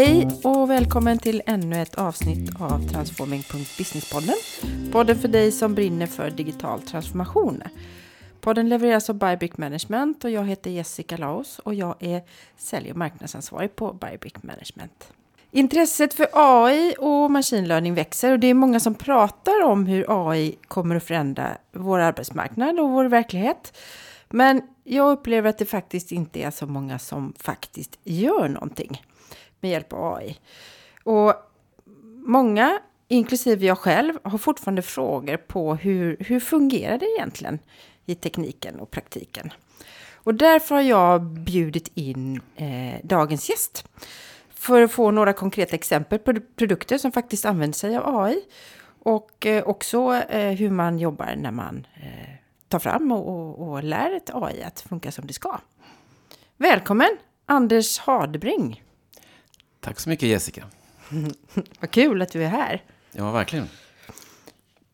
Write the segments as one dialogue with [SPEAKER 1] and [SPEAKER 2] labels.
[SPEAKER 1] Hej och välkommen till ännu ett avsnitt av Transforming.businesspodden. Podden för dig som brinner för digital transformation. Podden levereras av Bybrick Management och jag heter Jessica Laos och jag är sälj och marknadsansvarig på Bybrick Management. Intresset för AI och machine learning växer och det är många som pratar om hur AI kommer att förändra vår arbetsmarknad och vår verklighet. Men jag upplever att det faktiskt inte är så många som faktiskt gör någonting med hjälp av AI. Och många, inklusive jag själv, har fortfarande frågor på hur, hur fungerar det egentligen i tekniken och praktiken. Och därför har jag bjudit in eh, dagens gäst för att få några konkreta exempel på produkter som faktiskt använder sig av AI och eh, också eh, hur man jobbar när man eh, tar fram och, och, och lär ett AI att funka som det ska. Välkommen Anders Hardbring.
[SPEAKER 2] Tack så mycket Jessica.
[SPEAKER 1] Vad kul att du är här.
[SPEAKER 2] Ja, verkligen.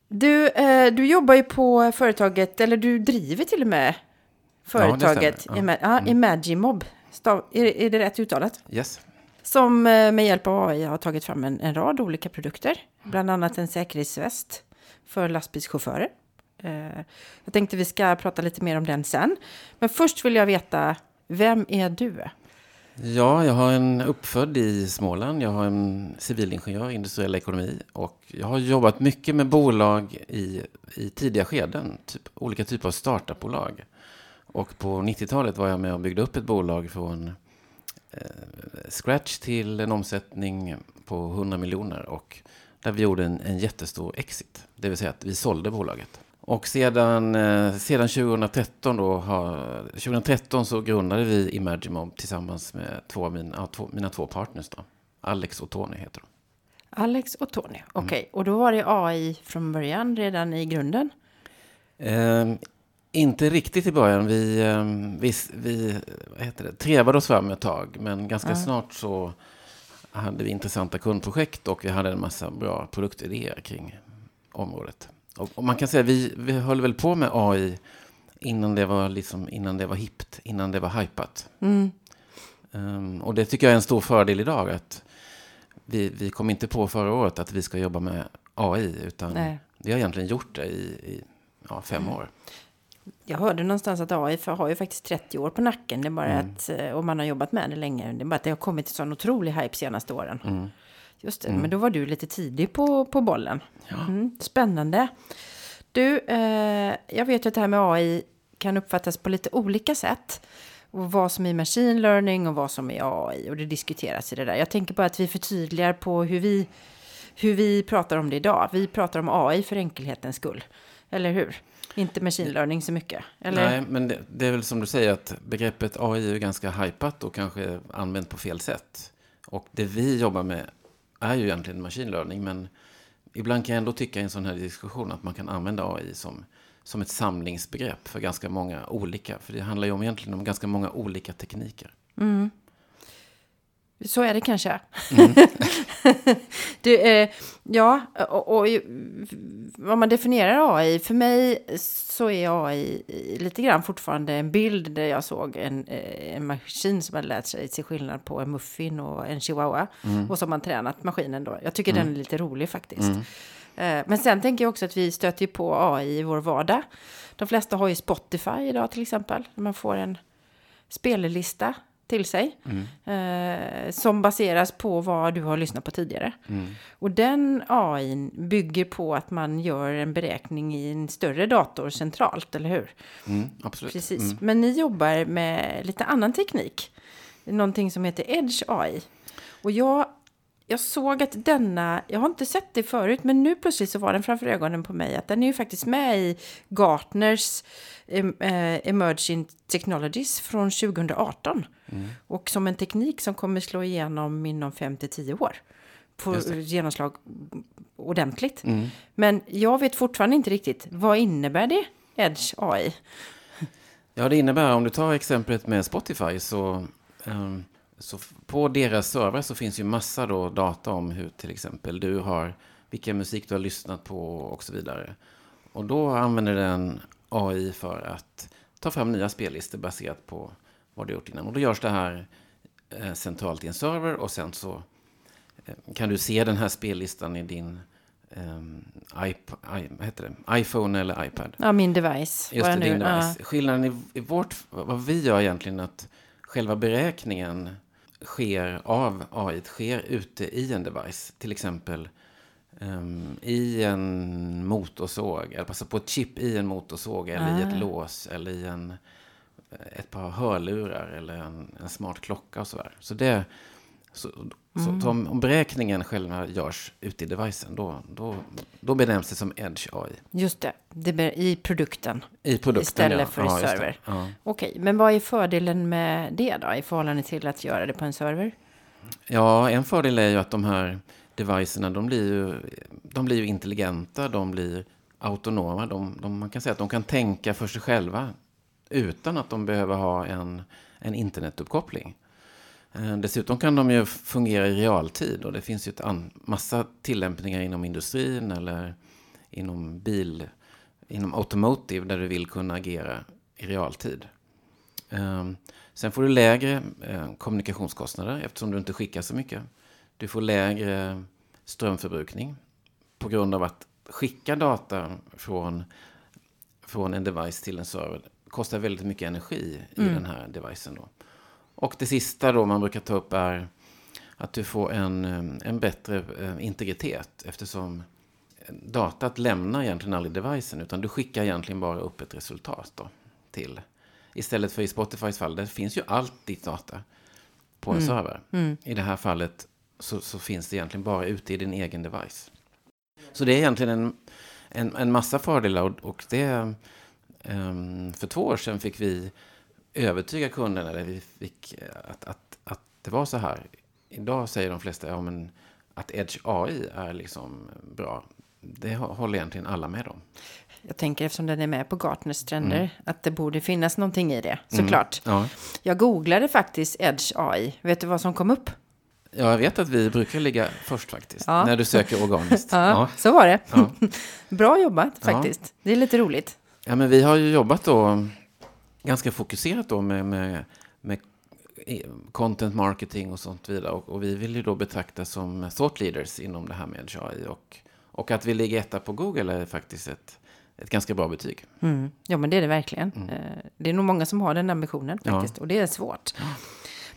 [SPEAKER 1] Du, eh, du jobbar ju på företaget, eller du driver till och med företaget
[SPEAKER 2] ja, ja.
[SPEAKER 1] ja, mm. Imagimob. Stav, är, är det rätt uttalat?
[SPEAKER 2] Yes.
[SPEAKER 1] Som eh, med hjälp av AI har tagit fram en, en rad olika produkter. Bland annat en säkerhetsväst för lastbilschaufförer. Eh, jag tänkte vi ska prata lite mer om den sen. Men först vill jag veta, vem är du?
[SPEAKER 2] Ja, jag har en uppfödd i Småland. Jag har en civilingenjör i industriell ekonomi. Och jag har jobbat mycket med bolag i, i tidiga skeden. Typ, olika typer av startupbolag. Och på 90-talet var jag med och byggde upp ett bolag från eh, scratch till en omsättning på 100 miljoner. Och där vi gjorde en, en jättestor exit. Det vill säga att vi sålde bolaget. Och sedan, eh, sedan 2013, då har, 2013 så grundade vi Imagimob tillsammans med två mina, två, mina två partners. Då. Alex och Tony heter de.
[SPEAKER 1] Alex och Tony, mm. okej. Okay. Mm. Och då var det AI från början, redan i grunden?
[SPEAKER 2] Eh, inte riktigt i början. Vi, eh, vi, vi vad heter det, trevade oss fram ett tag, men ganska mm. snart så hade vi intressanta kundprojekt och vi hade en massa bra produktidéer kring området. Och, man kan säga vi, vi höll väl på med AI innan det var, liksom, innan det var hippt, innan det var hypat. Mm. Um, och det tycker jag är en stor fördel idag. att Vi, vi kom inte på förra året att vi ska jobba med AI, utan Nej. vi har egentligen gjort det i, i ja, fem mm. år.
[SPEAKER 1] Jag hörde någonstans att AI har ju faktiskt 30 år på nacken. Det bara mm. att, eh, och man har jobbat med det länge. Det är bara att det har kommit en sån otrolig hype senaste åren. Mm. Just det, mm. men då var du lite tidig på, på bollen. Ja. Mm, spännande. Du, eh, jag vet ju att det här med AI kan uppfattas på lite olika sätt. Och vad som är machine learning och vad som är AI. Och det diskuteras i det där. Jag tänker bara att vi förtydligar på hur vi, hur vi pratar om det idag. Vi pratar om AI för enkelhetens skull. Eller hur? Inte machine learning så mycket. Eller?
[SPEAKER 2] Nej, men det, det, är väl som du säger att begreppet AI är ganska hypat och kanske använt på fel sätt. Och det vi jobbar med är ju egentligen machine learning, men ibland kan jag ändå tycka i en sån här diskussion att man kan använda AI som, som ett samlingsbegrepp för ganska många olika. För det handlar ju om, egentligen om ganska många olika tekniker.
[SPEAKER 1] Mm. Så är det kanske. Mm. du, eh, ja, och, och vad man definierar AI, för mig så är AI lite grann fortfarande en bild där jag såg en, eh, en maskin som hade lärt sig se skillnad på en muffin och en chihuahua. Mm. Och som man tränat maskinen då. Jag tycker mm. den är lite rolig faktiskt. Mm. Eh, men sen tänker jag också att vi stöter på AI i vår vardag. De flesta har ju Spotify idag till exempel. Man får en spellista till sig. Mm. Eh, som baseras på vad du har lyssnat på tidigare. Mm. Och den AI bygger på att man gör en beräkning i en större dator centralt, eller hur?
[SPEAKER 2] Mm, absolut.
[SPEAKER 1] Precis. Mm. Men ni jobbar med lite annan teknik. Någonting som heter Edge AI. Och jag jag såg att denna, jag har inte sett det förut, men nu plötsligt så var den framför ögonen på mig att den är ju faktiskt med i Gartners eh, Emerging Technologies från 2018. Mm. Och som en teknik som kommer slå igenom inom 5 till 10 år. Få genomslag ordentligt. Mm. Men jag vet fortfarande inte riktigt, vad innebär det, Edge AI?
[SPEAKER 2] Ja, det innebär, om du tar exemplet med Spotify så um så på deras server så finns ju massa då data om hur till exempel du har, vilken musik du har lyssnat på och så vidare. Och då använder den AI för att ta fram nya spellistor baserat på vad du gjort innan. Och då görs det här eh, centralt i en server och sen så kan du se den här spellistan i din um, iP I, iPhone eller iPad?
[SPEAKER 1] Ja, min device.
[SPEAKER 2] Just det,
[SPEAKER 1] nu?
[SPEAKER 2] din device. Ja. Skillnaden i, i vårt, vad vi gör egentligen att själva beräkningen sker av AI sker ute i en device. Till exempel um, i en motorsåg, eller alltså på ett chip i en motorsåg, eller ah. i ett ah. lås, eller i en, ett par hörlurar, eller en, en smart klocka och så där. Så det så, mm. så om, om beräkningen själva görs ute i devicen, då, då, då benämns det som Edge AI.
[SPEAKER 1] Just det, det i produkten.
[SPEAKER 2] I produkten,
[SPEAKER 1] Istället
[SPEAKER 2] ja.
[SPEAKER 1] för i ja, server. Ja. Okej, men vad är fördelen med det då, i förhållande till att göra det på en server?
[SPEAKER 2] Ja, en fördel är ju att de här devicerna, de blir ju, de blir ju intelligenta, de blir autonoma. De, de, man kan säga att de kan tänka för sig själva utan att de behöver ha en, en internetuppkoppling. Eh, dessutom kan de ju fungera i realtid och det finns ju en massa tillämpningar inom industrin eller inom bil, inom automotive där du vill kunna agera i realtid. Ehm, sen får du lägre eh, kommunikationskostnader eftersom du inte skickar så mycket. Du får lägre strömförbrukning på grund av att skicka data från, från en device till en server kostar väldigt mycket energi i mm. den här devicen. Då. Och det sista då man brukar ta upp är att du får en, eh, en bättre eh, integritet eftersom datat lämnar egentligen aldrig devicen utan du skickar egentligen bara upp ett resultat då, till. Istället för i Spotifys fall, där finns ju allt ditt data på en mm. server. Mm. I det här fallet så, så, finns det egentligen bara ute i din egen device. Så det är egentligen en, en, en massa fördelar och, och det... Um, för två år sedan fick vi övertyga kunderna, eller vi fick eh, att, att, att det var så här. Idag säger de flesta ja, men att Edge AI är liksom bra. Det håller egentligen alla med om.
[SPEAKER 1] Jag tänker eftersom den är med på Gartners trender mm. att det borde finnas någonting i det, såklart. Mm. Ja. Jag googlade faktiskt Edge AI. Vet du vad som kom upp?
[SPEAKER 2] Ja, jag vet att vi brukar ligga först faktiskt, ja. när du söker organiskt.
[SPEAKER 1] ja, ja, så var det. Bra jobbat faktiskt. Det är lite roligt.
[SPEAKER 2] Ja, men vi har ju jobbat då ganska fokuserat då med, med, med content marketing och sånt vidare. Och, och, vi vill ju då betraktas som thought leaders inom det här med AI. Och, och att vi ligger etta på Google är faktiskt ett, ett ganska bra betyg.
[SPEAKER 1] Mm. Ja, men det är det verkligen. Mm. Eh, det är nog många som har den ambitionen faktiskt. Ja. Och det är svårt.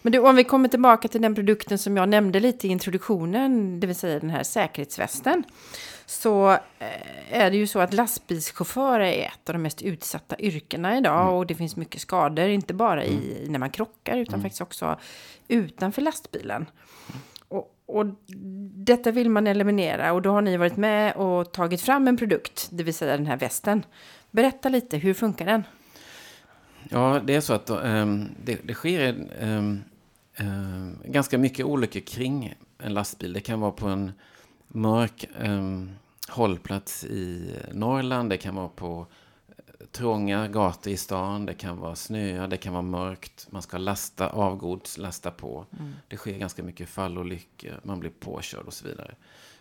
[SPEAKER 1] Men du, om vi kommer tillbaka till den produkten som jag nämnde lite i introduktionen, det vill säga den här säkerhetsvästen så eh, är det ju så att lastbilschaufförer är ett av de mest utsatta yrkena idag mm. och det finns mycket skador, inte bara i, mm. när man krockar utan mm. faktiskt också utanför lastbilen. Och, och, detta vill man eliminera och då har ni varit med och tagit fram en produkt, det vill säga den här västen. Berätta lite, hur funkar den?
[SPEAKER 2] Ja, det är så att um, det, det, sker um, um, ganska mycket olyckor kring en lastbil. Det kan vara på en mörk um, hållplats i Norrland. Det kan vara på eh, trånga gator i stan. Det kan vara snöa, det kan vara mörkt. Man ska lasta avgods, lasta på. Mm. Det sker ganska mycket fallolyckor. Man blir påkörd och så vidare.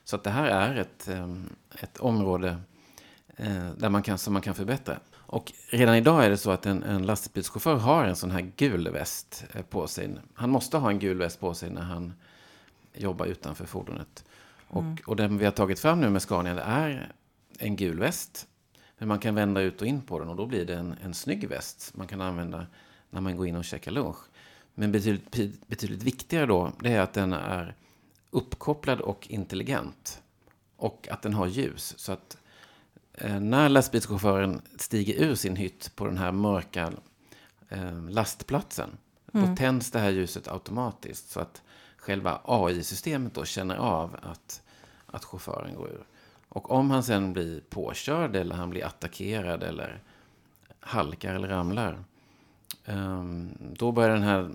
[SPEAKER 2] Så att det här är ett, um, ett område uh, där man kan, som man kan förbättra. Och redan idag är det så att en, en lastbilschaufför har en sån här gul väst eh, på sig. Han måste ha en gul väst på sig när han jobbar utanför fordonet. Och, mm. och den vi har tagit fram nu med Scania det är en gul väst. Men man kan vända ut och in på den och då blir det en, en snygg väst man kan använda när man går in och käkar lunch. Men betydligt, betydligt viktigare då, det är att den är uppkopplad och intelligent. Och att den har ljus. Så att eh, när lastbilschauffören stiger ur sin hytt på den här mörka eh, lastplatsen, mm. då tänds det här ljuset automatiskt. Så att själva AI-systemet då känner av att, att chauffören går ur. Och om han sen blir påkörd eller han blir attackerad eller halkar eller ramlar. Um, då börjar den här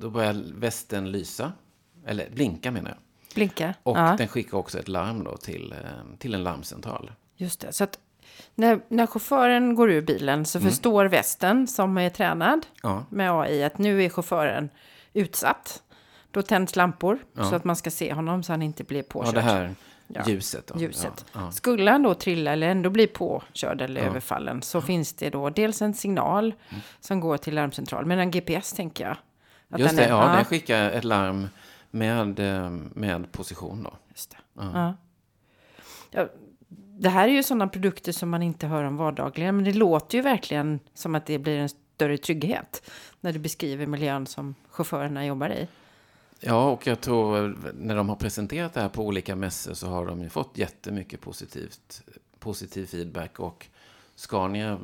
[SPEAKER 2] då börjar västen lysa. Eller blinka menar jag.
[SPEAKER 1] Blinka.
[SPEAKER 2] Och ja. den skickar också ett larm då till, ehm, till en larmcentral.
[SPEAKER 1] Just det. Så att när, när chauffören går ur bilen så mm. förstår västen som är tränad ja. med AI att nu är chauffören utsatt. Då tänds lampor ja. så att man ska se honom så han inte blir påkörd.
[SPEAKER 2] Ja, det här ljuset. Då.
[SPEAKER 1] ljuset. Ja, Skulle han då trilla eller ändå bli påkörd eller överfallen så finns det då dels en signal mm. som går till larmcentral, men en GPS tänker jag.
[SPEAKER 2] Just det, är, ja, den skickar ett larm med, eh, med position då.
[SPEAKER 1] Just det. Ja. Ja, det här är ju sådana produkter som man inte hör om vardagligen, men det låter ju verkligen som att det blir en större trygghet när du beskriver miljön som chaufförerna jobbar i.
[SPEAKER 2] Ja, och jag tror när de har presenterat det här på olika mässor så har de ju fått jättemycket positivt, positiv feedback. Och Scania,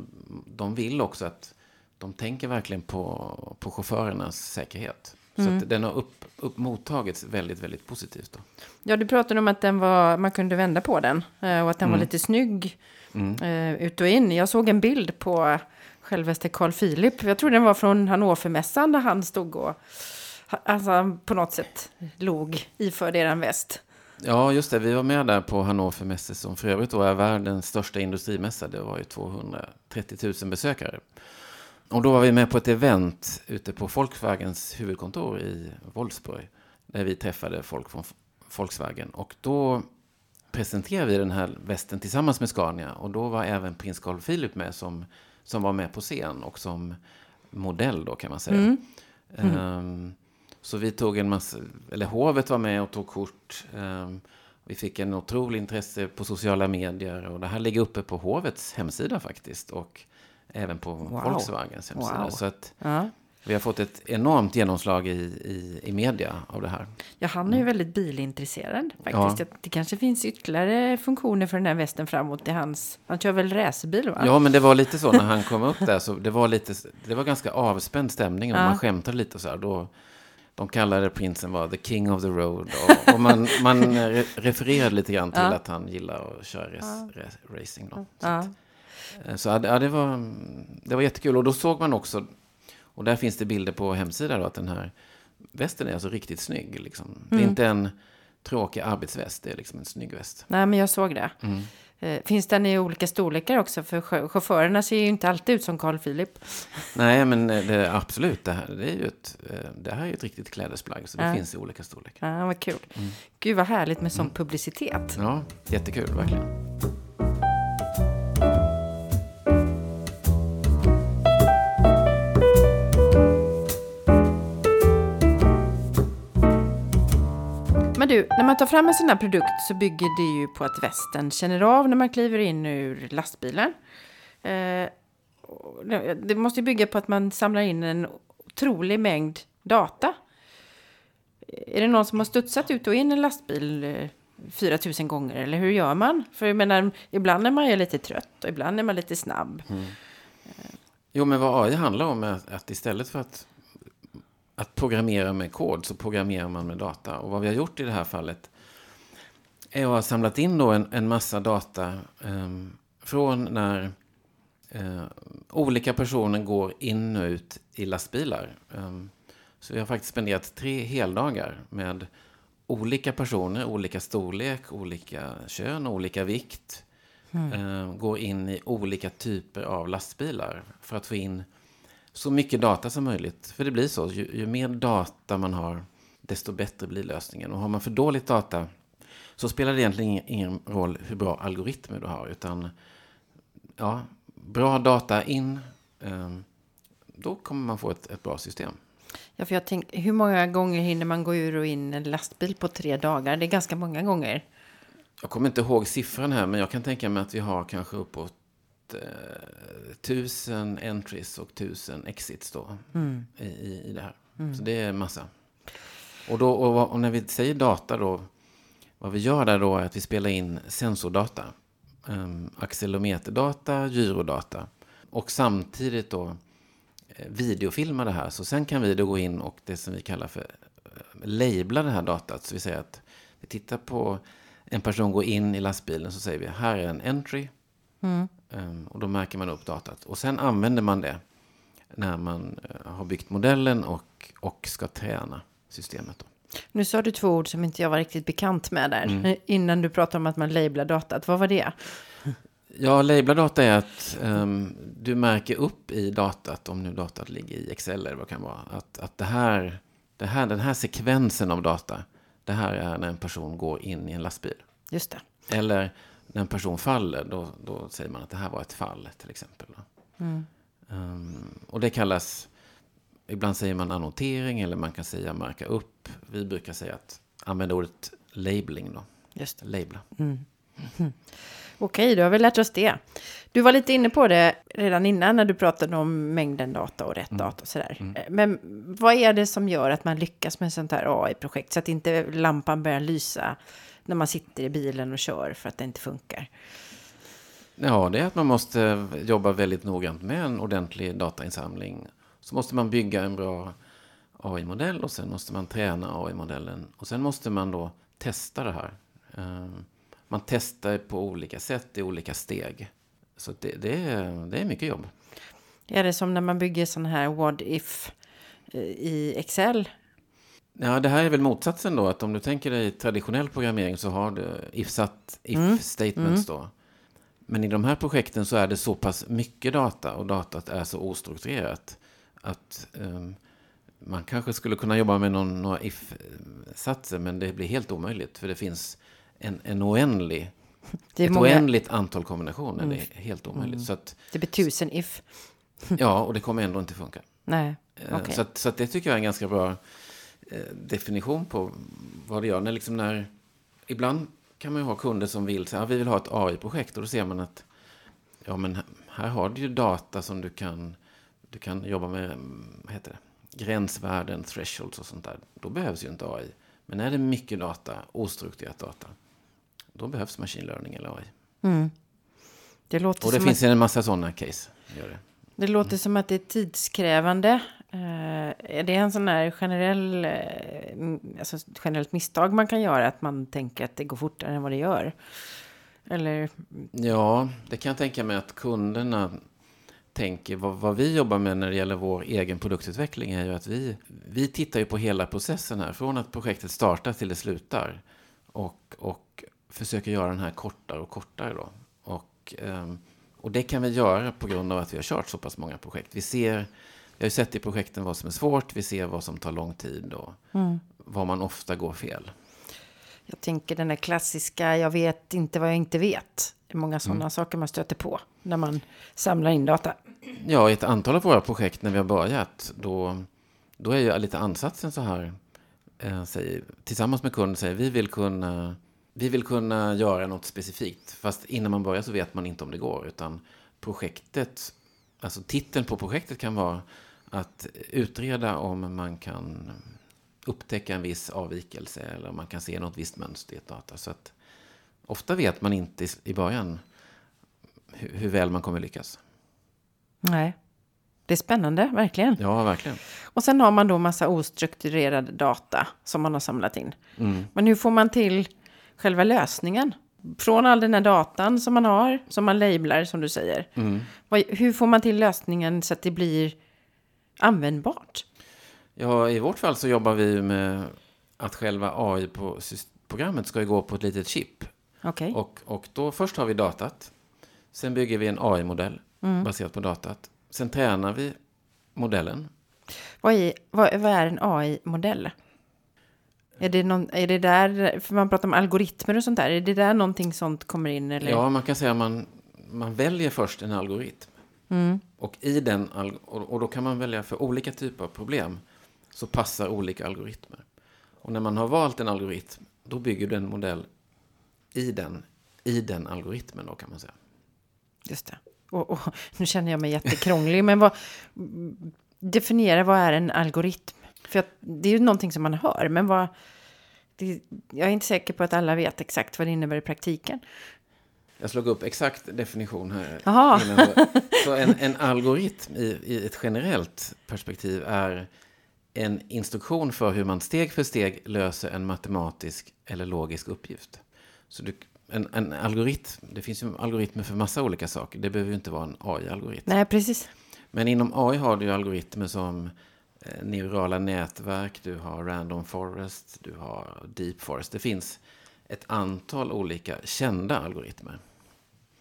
[SPEAKER 2] de vill också att de tänker verkligen på, på chaufförernas säkerhet. Så
[SPEAKER 1] Mm.
[SPEAKER 2] att den har upp, upp mottagits väldigt, väldigt positivt. Då.
[SPEAKER 1] Ja, du pratade om att den var, man kunde vända på den eh, och att den var
[SPEAKER 2] Mm.
[SPEAKER 1] lite snygg eh, ut och in. Jag såg en bild på självaste Carl Philip. Jag tror den var från Hannovermässan där han stod och alltså, på något sätt log iförd eran väst.
[SPEAKER 2] Ja, just det. Vi var med där på Hannover Messe som för övrigt då är världens största industrimässa. Det var ju 230 000 besökare. Och då var vi med på ett event ute på Volkswagens huvudkontor i Wolfsburg. Där vi träffade folk från Volkswagen. Och då presenterade vi den här västen tillsammans med Scania. Och då var även prins Carl Philip med som, som var med på scen och som modell då kan man säga. Ehm, så vi tog en massa, eller hovet var med och tog kort. Ehm, vi fick en otrolig intresse på sociala medier och det här ligger uppe på hovets hemsida faktiskt. Och även på Volkswagens hemsida.
[SPEAKER 1] Wow.
[SPEAKER 2] Så att
[SPEAKER 1] Ja.
[SPEAKER 2] vi har fått ett enormt genomslag i, i, i media av det här.
[SPEAKER 1] Ja, han är ju väldigt bilintresserad
[SPEAKER 2] Ja.
[SPEAKER 1] faktiskt. Det kanske finns ytterligare funktioner för den här västen framåt i hans... Han kör väl racerbil va?
[SPEAKER 2] Ja, men det var lite så när han kom upp där. Så det, var lite, det var ganska avspänd stämning och
[SPEAKER 1] Ja.
[SPEAKER 2] man skämtade lite och så här. Då, de kallade prinsen var the king of the road. Och, och man, man re, refererade lite grann till
[SPEAKER 1] Ja.
[SPEAKER 2] att han gillar att köra res, res, racing. Då. Så,
[SPEAKER 1] Ja.
[SPEAKER 2] att, eh, så ja, det- var, det var jättekul. Och då såg man också, och där finns det bilder på hemsidan, att den här västen är alltså riktigt snygg. Liksom. Det är
[SPEAKER 1] Mm.
[SPEAKER 2] inte en tråkig arbetsväst, det är liksom en snygg väst.
[SPEAKER 1] Nej, men jag såg det.
[SPEAKER 2] Mm.
[SPEAKER 1] Eh, Finns den i olika storlekar också? För chau- chaufförerna ser ju inte alltid ut som Carl Philip.
[SPEAKER 2] Nej, men eh, det, absolut. Det här, det, är ju ett, eh, det här är ett riktigt klädesplagg. Så det
[SPEAKER 1] Ja.
[SPEAKER 2] finns i olika storlekar.
[SPEAKER 1] Ja, vad kul.
[SPEAKER 2] Mm.
[SPEAKER 1] Gud vad härligt med sån publicitet.
[SPEAKER 2] Ja, jättekul verkligen.
[SPEAKER 1] Men du, när man tar fram en sån här produkt så bygger det ju på att västen känner av när man kliver in ur lastbilen. Eh, det måste ju bygga på att man samlar in en otrolig mängd data. Är det någon som har studsat ut och in i en lastbil eh, 4000 gånger eller hur gör man? För jag menar, ibland är man ju lite trött och ibland är man lite snabb. Mm.
[SPEAKER 2] Jo, men vad AI handlar om är att istället för att, att programmera med kod så programmerar man med data. Och vad vi har gjort i det här fallet är att ha samlat in då en, en massa data ehm, från när eh, olika personer går in och ut i lastbilar. Ehm, så vi har faktiskt spenderat tre heldagar med olika personer, olika storlek, olika kön, olika vikt. Eh, går in i olika typer av lastbilar för att få in så mycket data som möjligt. För det blir så, ju, ju mer data man har, desto bättre blir lösningen. Och har man för dåligt data så spelar det egentligen ingen, roll hur bra algoritmer du har. Utan ja, bra data in, eh, då kommer man få ett, ett bra system.
[SPEAKER 1] Ja, för jag tänk, hur många gånger hinner man gå ur och in en lastbil på tre dagar? Det är ganska många gånger.
[SPEAKER 2] Jag kommer inte ihåg siffran här, men jag kan tänka mig att vi har kanske uppåt tusen entries och tusen exits då i, i, i det här. Så det är massa. Och, då, och, och när vi säger data då, vad vi gör där då är att vi spelar in sensordata. Um, accelerometerdata, gyrodata. Och samtidigt då eh, videofilma det här. Så sen kan vi då gå in och det som vi kallar för eh, labla det här datat. Så vi säger att vi tittar på en person går in i lastbilen så säger vi här är en entry. Ehm, och då märker man upp datat. Och sen använder man det när man eh, har byggt modellen och, och ska träna systemet. Då.
[SPEAKER 1] Nu sa du två ord som inte jag var riktigt bekant med där. Innan du pratade om att man lablar datat. Vad var det?
[SPEAKER 2] Ja, labla data är att ehm, du märker upp i datat, om nu datat ligger i Excel eller vad det kan vara, att, att det här, det här, den här sekvensen av data, det här är när en person går in i en lastbil.
[SPEAKER 1] Just det.
[SPEAKER 2] Eller när en person faller, då, då säger man att det här var ett fall till exempel. Ehm, och det kallas ibland säger man annotering eller man kan säga marka upp. Vi brukar säga att använda ordet labeling då.
[SPEAKER 1] Just det.
[SPEAKER 2] Labla.
[SPEAKER 1] Okej, då har vi lärt oss det. Du var lite inne på det redan innan när du pratade om mängden data och rätt data och sådär. Eh, Men vad är det som gör att man lyckas med sånt här AI-projekt så att inte lampan börjar lysa när man sitter i bilen och kör för att det inte funkar?
[SPEAKER 2] Ja, det är att man måste jobba väldigt noggrant med en ordentlig datainsamling. Så måste man bygga en bra AI-modell och sen måste man träna AI-modellen. Och sen måste man då testa det här. Eh, Man testar på olika sätt i olika steg. Så det, det, är, det är mycket jobb.
[SPEAKER 1] Är det som när man bygger sån här what if eh, i Excel?
[SPEAKER 2] Ja, det här är väl motsatsen då. Att om du tänker dig traditionell programmering så har du if-statements då. Men i de här projekten så är det så pass mycket data och datat är så ostrukturerat att ehm, man kanske skulle kunna jobba med någon, några if-satser men det blir helt omöjligt för det finns en, en oändlig,
[SPEAKER 1] Det är
[SPEAKER 2] ett
[SPEAKER 1] många-
[SPEAKER 2] oändligt antal kombinationer. Det är helt omöjligt. Så att,
[SPEAKER 1] Det blir tusen if.
[SPEAKER 2] ja, och det kommer ändå inte funka.
[SPEAKER 1] Nej,
[SPEAKER 2] Eh,
[SPEAKER 1] okej.
[SPEAKER 2] Så, att, så att det tycker jag är en ganska bra definition på vad det gör. När liksom när, ibland kan man ju ha kunder som vill säga, ja, vi vill ha ett AI-projekt och då ser man att ja, men här har du ju data som du kan, du kan jobba med, mm, vad heter det, gränsvärden, thresholds och sånt där. Då behövs ju inte AI. Men är det mycket data, ostrukturerat data, då behövs machine learning eller AI.
[SPEAKER 1] Det låter,
[SPEAKER 2] Och det finns
[SPEAKER 1] att,
[SPEAKER 2] en massa sådana case. Gör det.
[SPEAKER 1] det låter som att det är tidskrävande. Eh, är det en sån här generell, eh, alltså ett generellt misstag man kan göra? Att man tänker att det går fortare än vad det gör? Eller,
[SPEAKER 2] Ja, det kan jag tänka mig att kunderna tänker. Vad, vad vi jobbar med när det gäller vår egen produktutveckling är ju att vi, vi tittar ju på hela processen här. Från att projektet startar till det slutar. Och, och försöker göra den här kortare och kortare då. Och, ehm, och det kan vi göra på grund av att vi har kört så pass många projekt. Vi ser, vi har ju sett i projekten vad som är svårt. Vi ser vad som tar lång tid och vad man ofta går fel.
[SPEAKER 1] jag tänker den där klassiska, jag vet inte vad jag inte vet. Det är många sådana saker man stöter på när man samlar in data.
[SPEAKER 2] Ja, i ett antal av våra projekt när vi har börjat, då, då är ju lite ansatsen så här, eh, säger, tillsammans med kunden säger vi vill kunna vi vill kunna göra något specifikt, fast innan man börjar så vet man inte om det går, utan projektet, alltså titeln på projektet kan vara att utreda om man kan upptäcka en viss avvikelse eller om man kan se något visst mönster i ett data. Så att ofta vet man inte i- början hur, hur väl man kommer lyckas.
[SPEAKER 1] Nej, det är spännande, verkligen.
[SPEAKER 2] Ja, verkligen.
[SPEAKER 1] Och sen har man då massa ostrukturerad data som man har samlat in. Men hur får man till själva lösningen? Från all den här datan som man har, som man lablar som du säger. Vad, hur får man till lösningen så att det blir användbart?
[SPEAKER 2] Ja, i vårt fall så jobbar vi med att själva AI-programmet ska ju gå på ett litet chip.
[SPEAKER 1] Okej.
[SPEAKER 2] Och, och då först har vi datat. Sen bygger vi en AI-modell baserat på datat. Sen tränar vi modellen.
[SPEAKER 1] Vad, är, vad, vad är en AI-modell? Är det, någon, är det där, för man pratar om algoritmer och sånt där, är det där någonting sånt kommer in? Eller?
[SPEAKER 2] Ja, man kan säga att man, man väljer först en algoritm. Och, i den, och, då kan man välja för olika typer av problem så passar olika algoritmer. Och när man har valt en algoritm, då bygger du en modell i den, i den algoritmen då kan man säga.
[SPEAKER 1] Just det. Och, och, nu känner jag mig jättekrånglig, men vad, definiera vad är en algoritm? För att, det är ju någonting som man hör, men vad, det, jag är inte säker på att alla vet exakt vad det innebär i praktiken.
[SPEAKER 2] Jag slog upp exakt definition här. Så en, en algoritm i, i ett generellt perspektiv är en instruktion för hur man steg för steg löser en matematisk eller logisk uppgift. Så du, en, en algoritm, det finns ju algoritmer för massa olika saker. Det behöver ju inte vara en AI-algoritm.
[SPEAKER 1] Nej, precis.
[SPEAKER 2] Men inom AI har du ju algoritmer som eh, neurala nätverk, du har random forest, du har deep forest. Det finns ett antal olika kända algoritmer.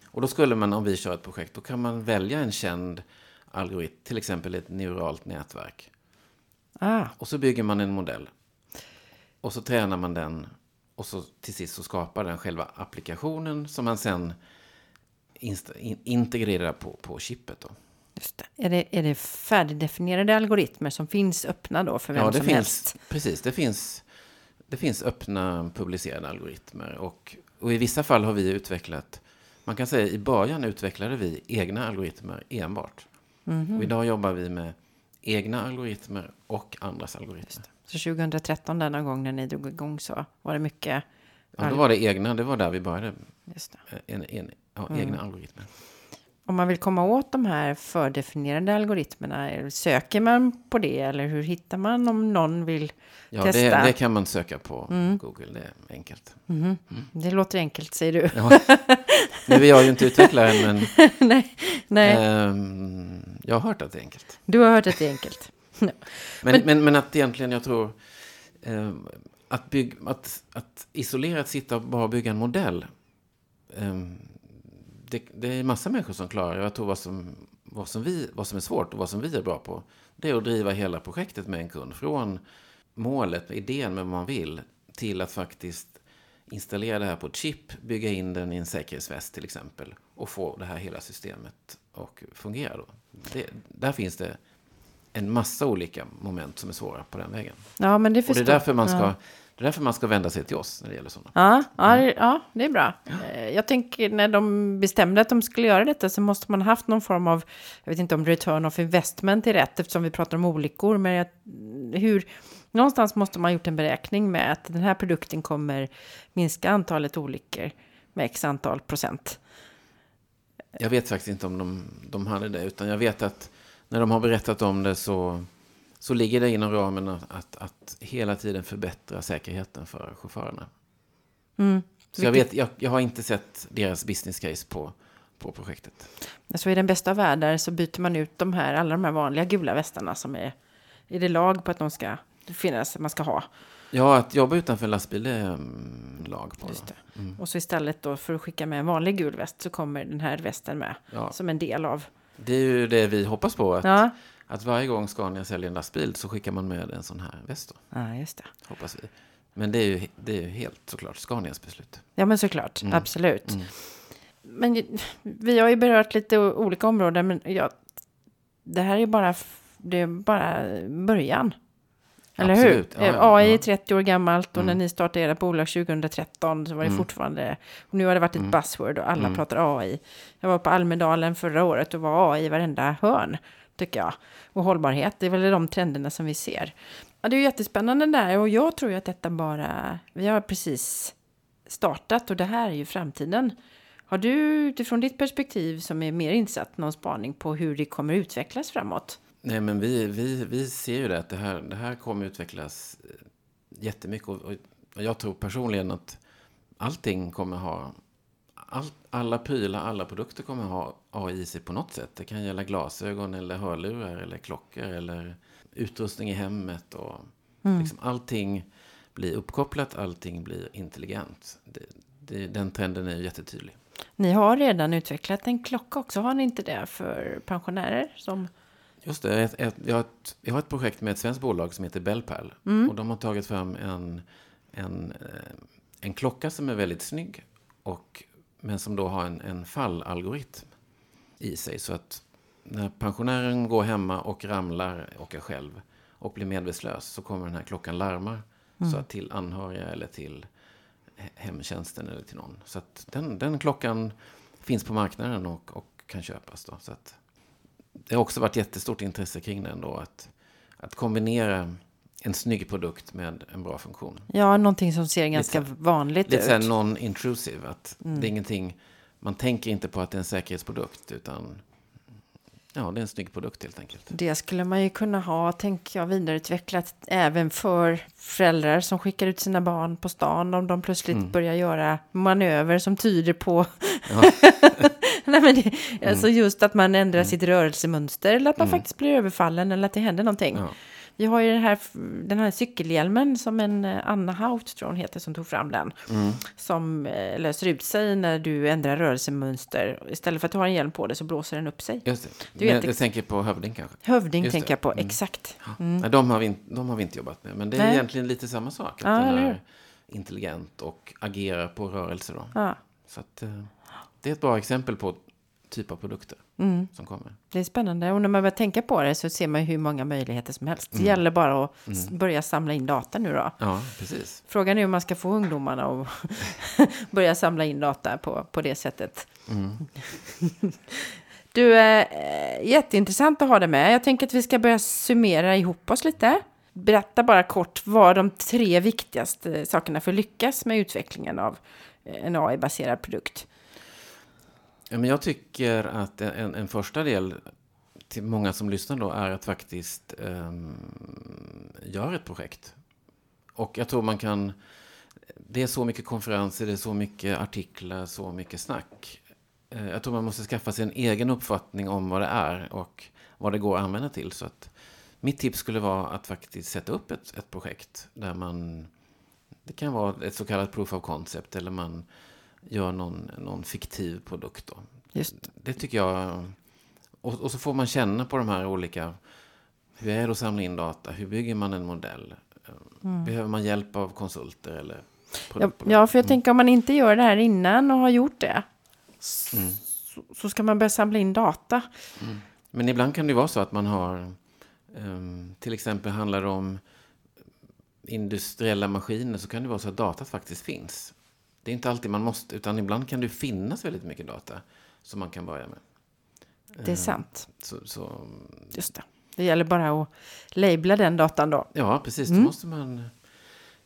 [SPEAKER 2] Och då skulle man, om vi kör ett projekt, då kan man välja en känd algoritm, till exempel ett neuralt nätverk.
[SPEAKER 1] Ah,
[SPEAKER 2] Och så bygger man en modell. Och så tränar man den. Och så till sist så skapar den själva applikationen som man sen integrerar på, på chippet. Då.
[SPEAKER 1] Just det. Är, det, är det färdigdefinierade algoritmer som finns öppna då för vem
[SPEAKER 2] Ja, det
[SPEAKER 1] som
[SPEAKER 2] finns,
[SPEAKER 1] helst?
[SPEAKER 2] precis. Det finns, det finns öppna publicerade algoritmer. Och, och i vissa fall har vi utvecklat, man kan säga i början utvecklade vi egna algoritmer enbart.
[SPEAKER 1] Mhm.
[SPEAKER 2] Och idag jobbar vi med egna algoritmer och andras algoritmer.
[SPEAKER 1] Så 2013 denna gång när ni drog igång så var det mycket...
[SPEAKER 2] Ja, då var det egna, det var där vi började.
[SPEAKER 1] Just det.
[SPEAKER 2] En, en, ja,
[SPEAKER 1] Mm.
[SPEAKER 2] Egna algoritmer.
[SPEAKER 1] Om man vill komma åt de här fördefinierade algoritmerna, söker man på det eller hur hittar man om någon vill
[SPEAKER 2] Ja, det,
[SPEAKER 1] testa?
[SPEAKER 2] det kan man söka på
[SPEAKER 1] Mm.
[SPEAKER 2] Google, det är enkelt.
[SPEAKER 1] Mhm. Det låter enkelt säger du.
[SPEAKER 2] Ja. Nu är jag ju inte utvecklaren, men
[SPEAKER 1] nej, nej.
[SPEAKER 2] ehm, jag har hört att det är enkelt.
[SPEAKER 1] du har hört att det är enkelt.
[SPEAKER 2] Men, men, men, att egentligen, jag tror, ehm, att, bygg, att, att isolerat sitta och bara bygga en modell, ehm, det, det är massa människor som klarar. Jag tror vad som, vad, som vi, vad som är svårt och vad som vi är bra på, det är att driva hela projektet med en kund. Från målet, idén med vad man vill, till att faktiskt installera det här på ett chip, bygga in den i en säkerhetsväst till exempel och få det här hela systemet att fungera. Då. Det, där finns det en massa olika moment som är svåra på den vägen.
[SPEAKER 1] Ja, men det
[SPEAKER 2] Och det
[SPEAKER 1] förstår
[SPEAKER 2] är därför man ska,
[SPEAKER 1] Ja.
[SPEAKER 2] Det är därför man ska vända sig till oss när det gäller sådana.
[SPEAKER 1] Ja, ja, det- ja, det är bra. Eh, Jag tänker när de bestämde att de skulle göra detta så måste man ha haft någon form av, jag vet inte om return of investment är rätt eftersom vi pratar om olyckor, men jag, hur, någonstans måste man ha gjort en beräkning med att den här produkten kommer minska antalet olyckor med x antal procent.
[SPEAKER 2] Jag vet faktiskt inte om de, de hade det, utan jag vet att när de har berättat om det så, så ligger det inom ramen att, att, att hela tiden förbättra säkerheten för chaufförerna.
[SPEAKER 1] Mm.
[SPEAKER 2] Så jag, vet, jag, jag har inte sett deras business case på, på projektet.
[SPEAKER 1] Så i den bästa av världar så byter man ut de här, alla de här vanliga gula västarna som är, är det lag på att de ska finnas, man ska ha.
[SPEAKER 2] Ja, att jobba utanför lastbil är mm, lag på.
[SPEAKER 1] Just det. Och så istället då för att skicka med en vanlig gul väst så kommer den här västen med
[SPEAKER 2] Ja,
[SPEAKER 1] som en del av.
[SPEAKER 2] det är ju det vi hoppas på. Att,
[SPEAKER 1] Ja,
[SPEAKER 2] att varje gång Scania säljer en lastbil så skickar man med en sån här väst. Då,
[SPEAKER 1] ja just det.
[SPEAKER 2] hoppas vi. Men det är ju, det är ju helt såklart Scanias beslut.
[SPEAKER 1] Ja, men såklart.
[SPEAKER 2] Mm.
[SPEAKER 1] Absolut.
[SPEAKER 2] Mm.
[SPEAKER 1] Men vi har ju berört lite olika områden, men ja, det här är bara, det är bara början. Eller
[SPEAKER 2] Absolut.
[SPEAKER 1] hur?
[SPEAKER 2] Ja, ja,
[SPEAKER 1] AI är
[SPEAKER 2] ja.
[SPEAKER 1] 30 år gammalt och när
[SPEAKER 2] Mm.
[SPEAKER 1] ni startade era bolag 2013 så var det
[SPEAKER 2] Mm.
[SPEAKER 1] fortfarande, och nu har det varit ett
[SPEAKER 2] Mm.
[SPEAKER 1] buzzword och alla
[SPEAKER 2] Mm.
[SPEAKER 1] pratar AI. Jag var på Almedalen förra året och var AI i varenda hörn, tycker jag. Och hållbarhet, det är väl de trenderna som vi ser. Ja, det är ju jättespännande där och jag tror ju att detta bara, vi har precis startat och det här är ju framtiden. Har du utifrån ditt perspektiv som är mer insatt någon spaning på hur det kommer utvecklas framåt?
[SPEAKER 2] Nej, men vi, vi, vi ser ju det att det här, det här kommer utvecklas eh, jättemycket. Och, och jag tror personligen att allting kommer ha... All, alla prylar, alla produkter kommer ha AI i sig på något sätt. Det kan gälla glasögon eller hörlurar eller klockor eller utrustning i hemmet. Och liksom allting blir uppkopplat, allting blir intelligent. Det, det, den trenden är ju jättetydlig.
[SPEAKER 1] Ni har redan utvecklat en klocka också, har ni inte det för pensionärer? Som...
[SPEAKER 2] Just det, ett, ett, jag, har ett, jag har ett projekt med ett svenskt bolag som heter Bellpal. Och de har tagit fram en, en, eh, en klocka som är väldigt snygg. Och, men som då har en, en fallalgoritm i sig. Så att när pensionären går hemma och ramlar och är själv och blir medvetslös så kommer den här klockan larma. Så att till anhöriga eller till he- hemtjänsten eller till någon. Så att den, den klockan finns på marknaden och, och kan köpas. Då, så att det har också varit jättestort intresse kring den då. Att, att kombinera en snygg produkt med en bra funktion.
[SPEAKER 1] Ja, någonting som ser ganska vanligt
[SPEAKER 2] Lite
[SPEAKER 1] ut.
[SPEAKER 2] såhär non-intrusive. Att det är ingenting, man tänker inte på att det är en säkerhetsprodukt. Utan ja, det är en snygg produkt helt enkelt.
[SPEAKER 1] Det skulle man ju kunna ha, tänker jag, vidareutvecklat även för föräldrar som skickar ut sina barn på stan om de plötsligt
[SPEAKER 2] Mm.
[SPEAKER 1] börjar göra manöver som tyder på... Nej, men det,
[SPEAKER 2] Mm.
[SPEAKER 1] Alltså just att man ändrar sitt rörelsemönster eller att man faktiskt blir överfallen eller att det händer någonting.
[SPEAKER 2] Ja.
[SPEAKER 1] Vi har ju den här, den här cykelhjälmen som en eh, Anna Haut, tror hon heter, som tog fram den.
[SPEAKER 2] Mm.
[SPEAKER 1] Som eh, löser ut sig när du ändrar rörelsemönster. Istället för att har en hjälm på dig så blåser den upp sig.
[SPEAKER 2] Just det.
[SPEAKER 1] Du
[SPEAKER 2] Men jag tänker på Hövding kanske.
[SPEAKER 1] Hövding
[SPEAKER 2] Just
[SPEAKER 1] tänker
[SPEAKER 2] det.
[SPEAKER 1] jag på,
[SPEAKER 2] Mm.
[SPEAKER 1] exakt.
[SPEAKER 2] Nej, de, har vi, inte- de har vi inte jobbat med. Men det är
[SPEAKER 1] Nej.
[SPEAKER 2] egentligen lite samma sak. Att
[SPEAKER 1] Ja,
[SPEAKER 2] den är intelligent och agerar på rörelser. Då.
[SPEAKER 1] Ja.
[SPEAKER 2] Så att, eh, det är ett bra exempel på typ av produkter
[SPEAKER 1] Mm.
[SPEAKER 2] som kommer.
[SPEAKER 1] Det är spännande och när man börjar tänka på det så ser man hur många möjligheter som helst. Det gäller bara att s- börja samla in data nu då.
[SPEAKER 2] Ja, precis.
[SPEAKER 1] Frågan är hur man ska få ungdomarna att börja samla in data på, på det sättet. Du, eh, jätteintressant att ha det med. Jag tänker att vi ska börja summera ihop oss lite. Berätta bara kort vad de tre viktigaste sakerna för att lyckas med utvecklingen av eh, en AI-baserad produkt.
[SPEAKER 2] Ja, men jag tycker att en, en första del till många som lyssnar då är att faktiskt ehm, um, göra ett projekt. Och jag tror man kan... Det är så mycket konferenser, det är så mycket artiklar, så mycket snack. Eh, jag tror man måste skaffa sig en egen uppfattning om vad det är och vad det går att använda till. Så att mitt tips skulle vara att faktiskt sätta upp ett, ett projekt där man... Det kan vara ett så kallat proof of concept eller man gör någon, någon fiktiv produkt. Då.
[SPEAKER 1] Just
[SPEAKER 2] Det tycker jag... Och, och så får man känna på de här olika... Hur är det att samla in data? Hur bygger man en modell? Behöver man hjälp av konsulter eller
[SPEAKER 1] Mm. Ja, ja, för jag tänker om man inte gör det här innan och har gjort det.
[SPEAKER 2] Mm.
[SPEAKER 1] Så, så ska man börja samla in data.
[SPEAKER 2] Men ibland kan det vara så att man har... ehm, till exempel handlar det om industriella maskiner så kan det vara så att datat faktiskt finns. Det är inte alltid man måste, utan ibland kan det finnas väldigt mycket data som man kan börja med.
[SPEAKER 1] Det är sant.
[SPEAKER 2] Så, så,
[SPEAKER 1] Just det. Det gäller bara att labla den datan då.
[SPEAKER 2] ja, precis. Då
[SPEAKER 1] Mm.
[SPEAKER 2] måste man...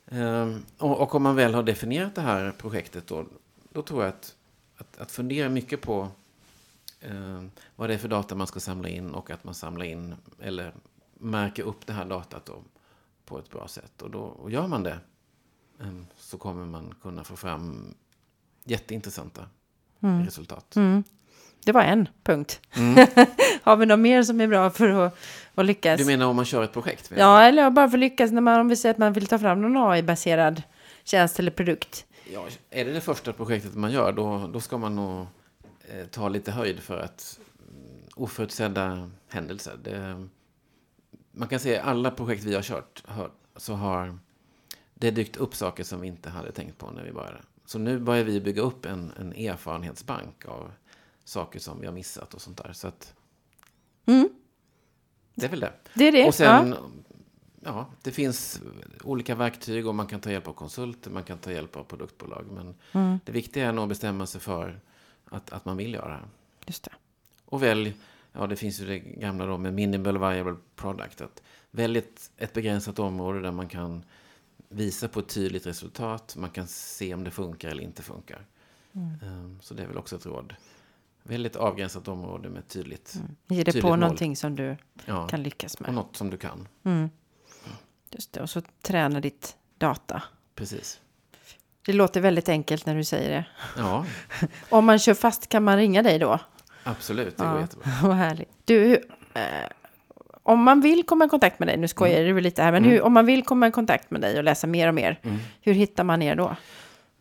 [SPEAKER 2] ehm, och, och om man väl har definierat det här projektet då, då tror jag att, att, att fundera mycket på ehm, vad det är för data man ska samla in och att man samlar in eller märker upp det här datat då på ett bra sätt. Och, då, och gör man det så kommer man kunna få fram jätteintressanta resultat.
[SPEAKER 1] Mm. Det var en punkt. har vi något mer som är bra för att, att lyckas?
[SPEAKER 2] Du menar om man kör ett projekt?
[SPEAKER 1] Ja, eller bara för att lyckas när man, om vi säger att man vill ta fram någon AI-baserad tjänst eller produkt.
[SPEAKER 2] Ja, är det det första projektet man gör, då, då ska man nog eh, ta lite höjd för att mm, oförutsedda händelser. Det, man kan säga alla projekt vi har kört hör, så har det dykt upp saker som vi inte hade tänkt på när vi började. Så nu börjar vi bygga upp en, en erfarenhetsbank av saker som vi har missat och sånt där. Så att,
[SPEAKER 1] Mm.
[SPEAKER 2] det är väl det.
[SPEAKER 1] Det är det.
[SPEAKER 2] Och sen,
[SPEAKER 1] ja.
[SPEAKER 2] ja. det finns olika verktyg och man kan ta hjälp av konsulter, man kan ta hjälp av produktbolag. Men
[SPEAKER 1] Mm.
[SPEAKER 2] det viktiga är nog att bestämma sig för att, att man vill göra det.
[SPEAKER 1] Just det.
[SPEAKER 2] Och välj, ja det finns ju det gamla då med minimal viable product. Att välj ett, ett begränsat område där man kan visa på ett tydligt resultat. Man kan se om det funkar eller inte funkar. Ehm, Så det är väl också ett råd. Välj ett avgränsat område med tydligt,
[SPEAKER 1] Ge dig på
[SPEAKER 2] mål.
[SPEAKER 1] någonting som du
[SPEAKER 2] ja,
[SPEAKER 1] kan lyckas
[SPEAKER 2] och
[SPEAKER 1] med.
[SPEAKER 2] något som du kan.
[SPEAKER 1] Mm. Just det. Och så träna ditt data.
[SPEAKER 2] Precis.
[SPEAKER 1] Det låter väldigt enkelt när du säger det.
[SPEAKER 2] Ja,
[SPEAKER 1] Om man kör fast kan man ringa dig då?
[SPEAKER 2] absolut. Det går
[SPEAKER 1] Ja.
[SPEAKER 2] jättebra.
[SPEAKER 1] Vad härligt. Du, eh, om man vill komma i kontakt med dig, nu skojar du lite här, men hur, om man vill komma i kontakt med dig och läsa mer och mer, hur hittar man er då?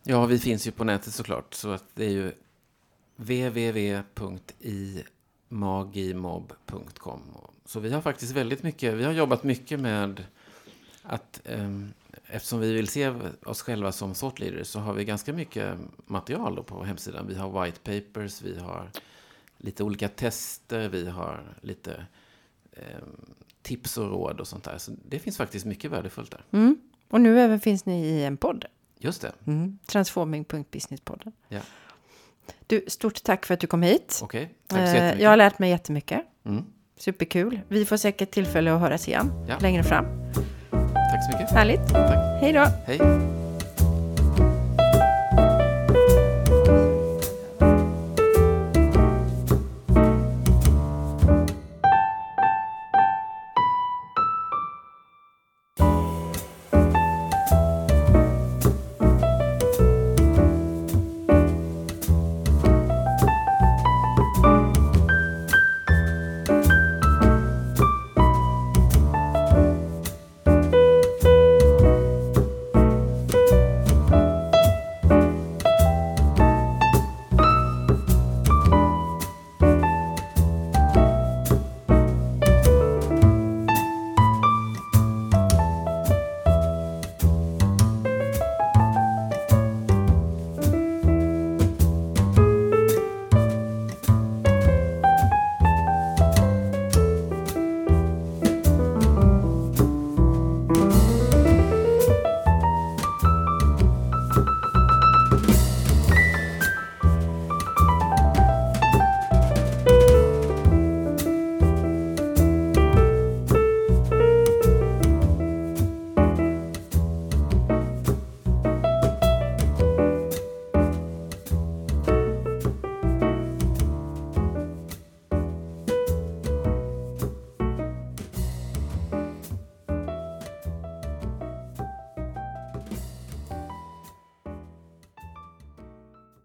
[SPEAKER 2] Ja, vi finns ju på nätet såklart. Så att det är ju www.imagimob.com. Så vi har faktiskt väldigt mycket, vi har jobbat mycket med att ehm, eftersom vi vill se oss själva som thought leaders så har vi ganska mycket material på hemsidan. Vi har white papers, vi har lite olika tester, vi har lite tips och råd och sånt där. Så det finns faktiskt mycket värdefullt där.
[SPEAKER 1] Mm. Och nu även finns ni i en podd.
[SPEAKER 2] Just det.
[SPEAKER 1] Mm. Transforming.businesspodden.
[SPEAKER 2] Ja.
[SPEAKER 1] Du, stort tack för att du kom hit.
[SPEAKER 2] Okej, tack så
[SPEAKER 1] Eh,
[SPEAKER 2] jättemycket.
[SPEAKER 1] jag har lärt mig jättemycket.
[SPEAKER 2] Mm.
[SPEAKER 1] Superkul. Vi får säkert tillfälle att höras igen
[SPEAKER 2] Ja.
[SPEAKER 1] längre fram.
[SPEAKER 2] Tack så mycket.
[SPEAKER 1] Härligt.
[SPEAKER 2] Tack.
[SPEAKER 1] Hej då.
[SPEAKER 2] Hej.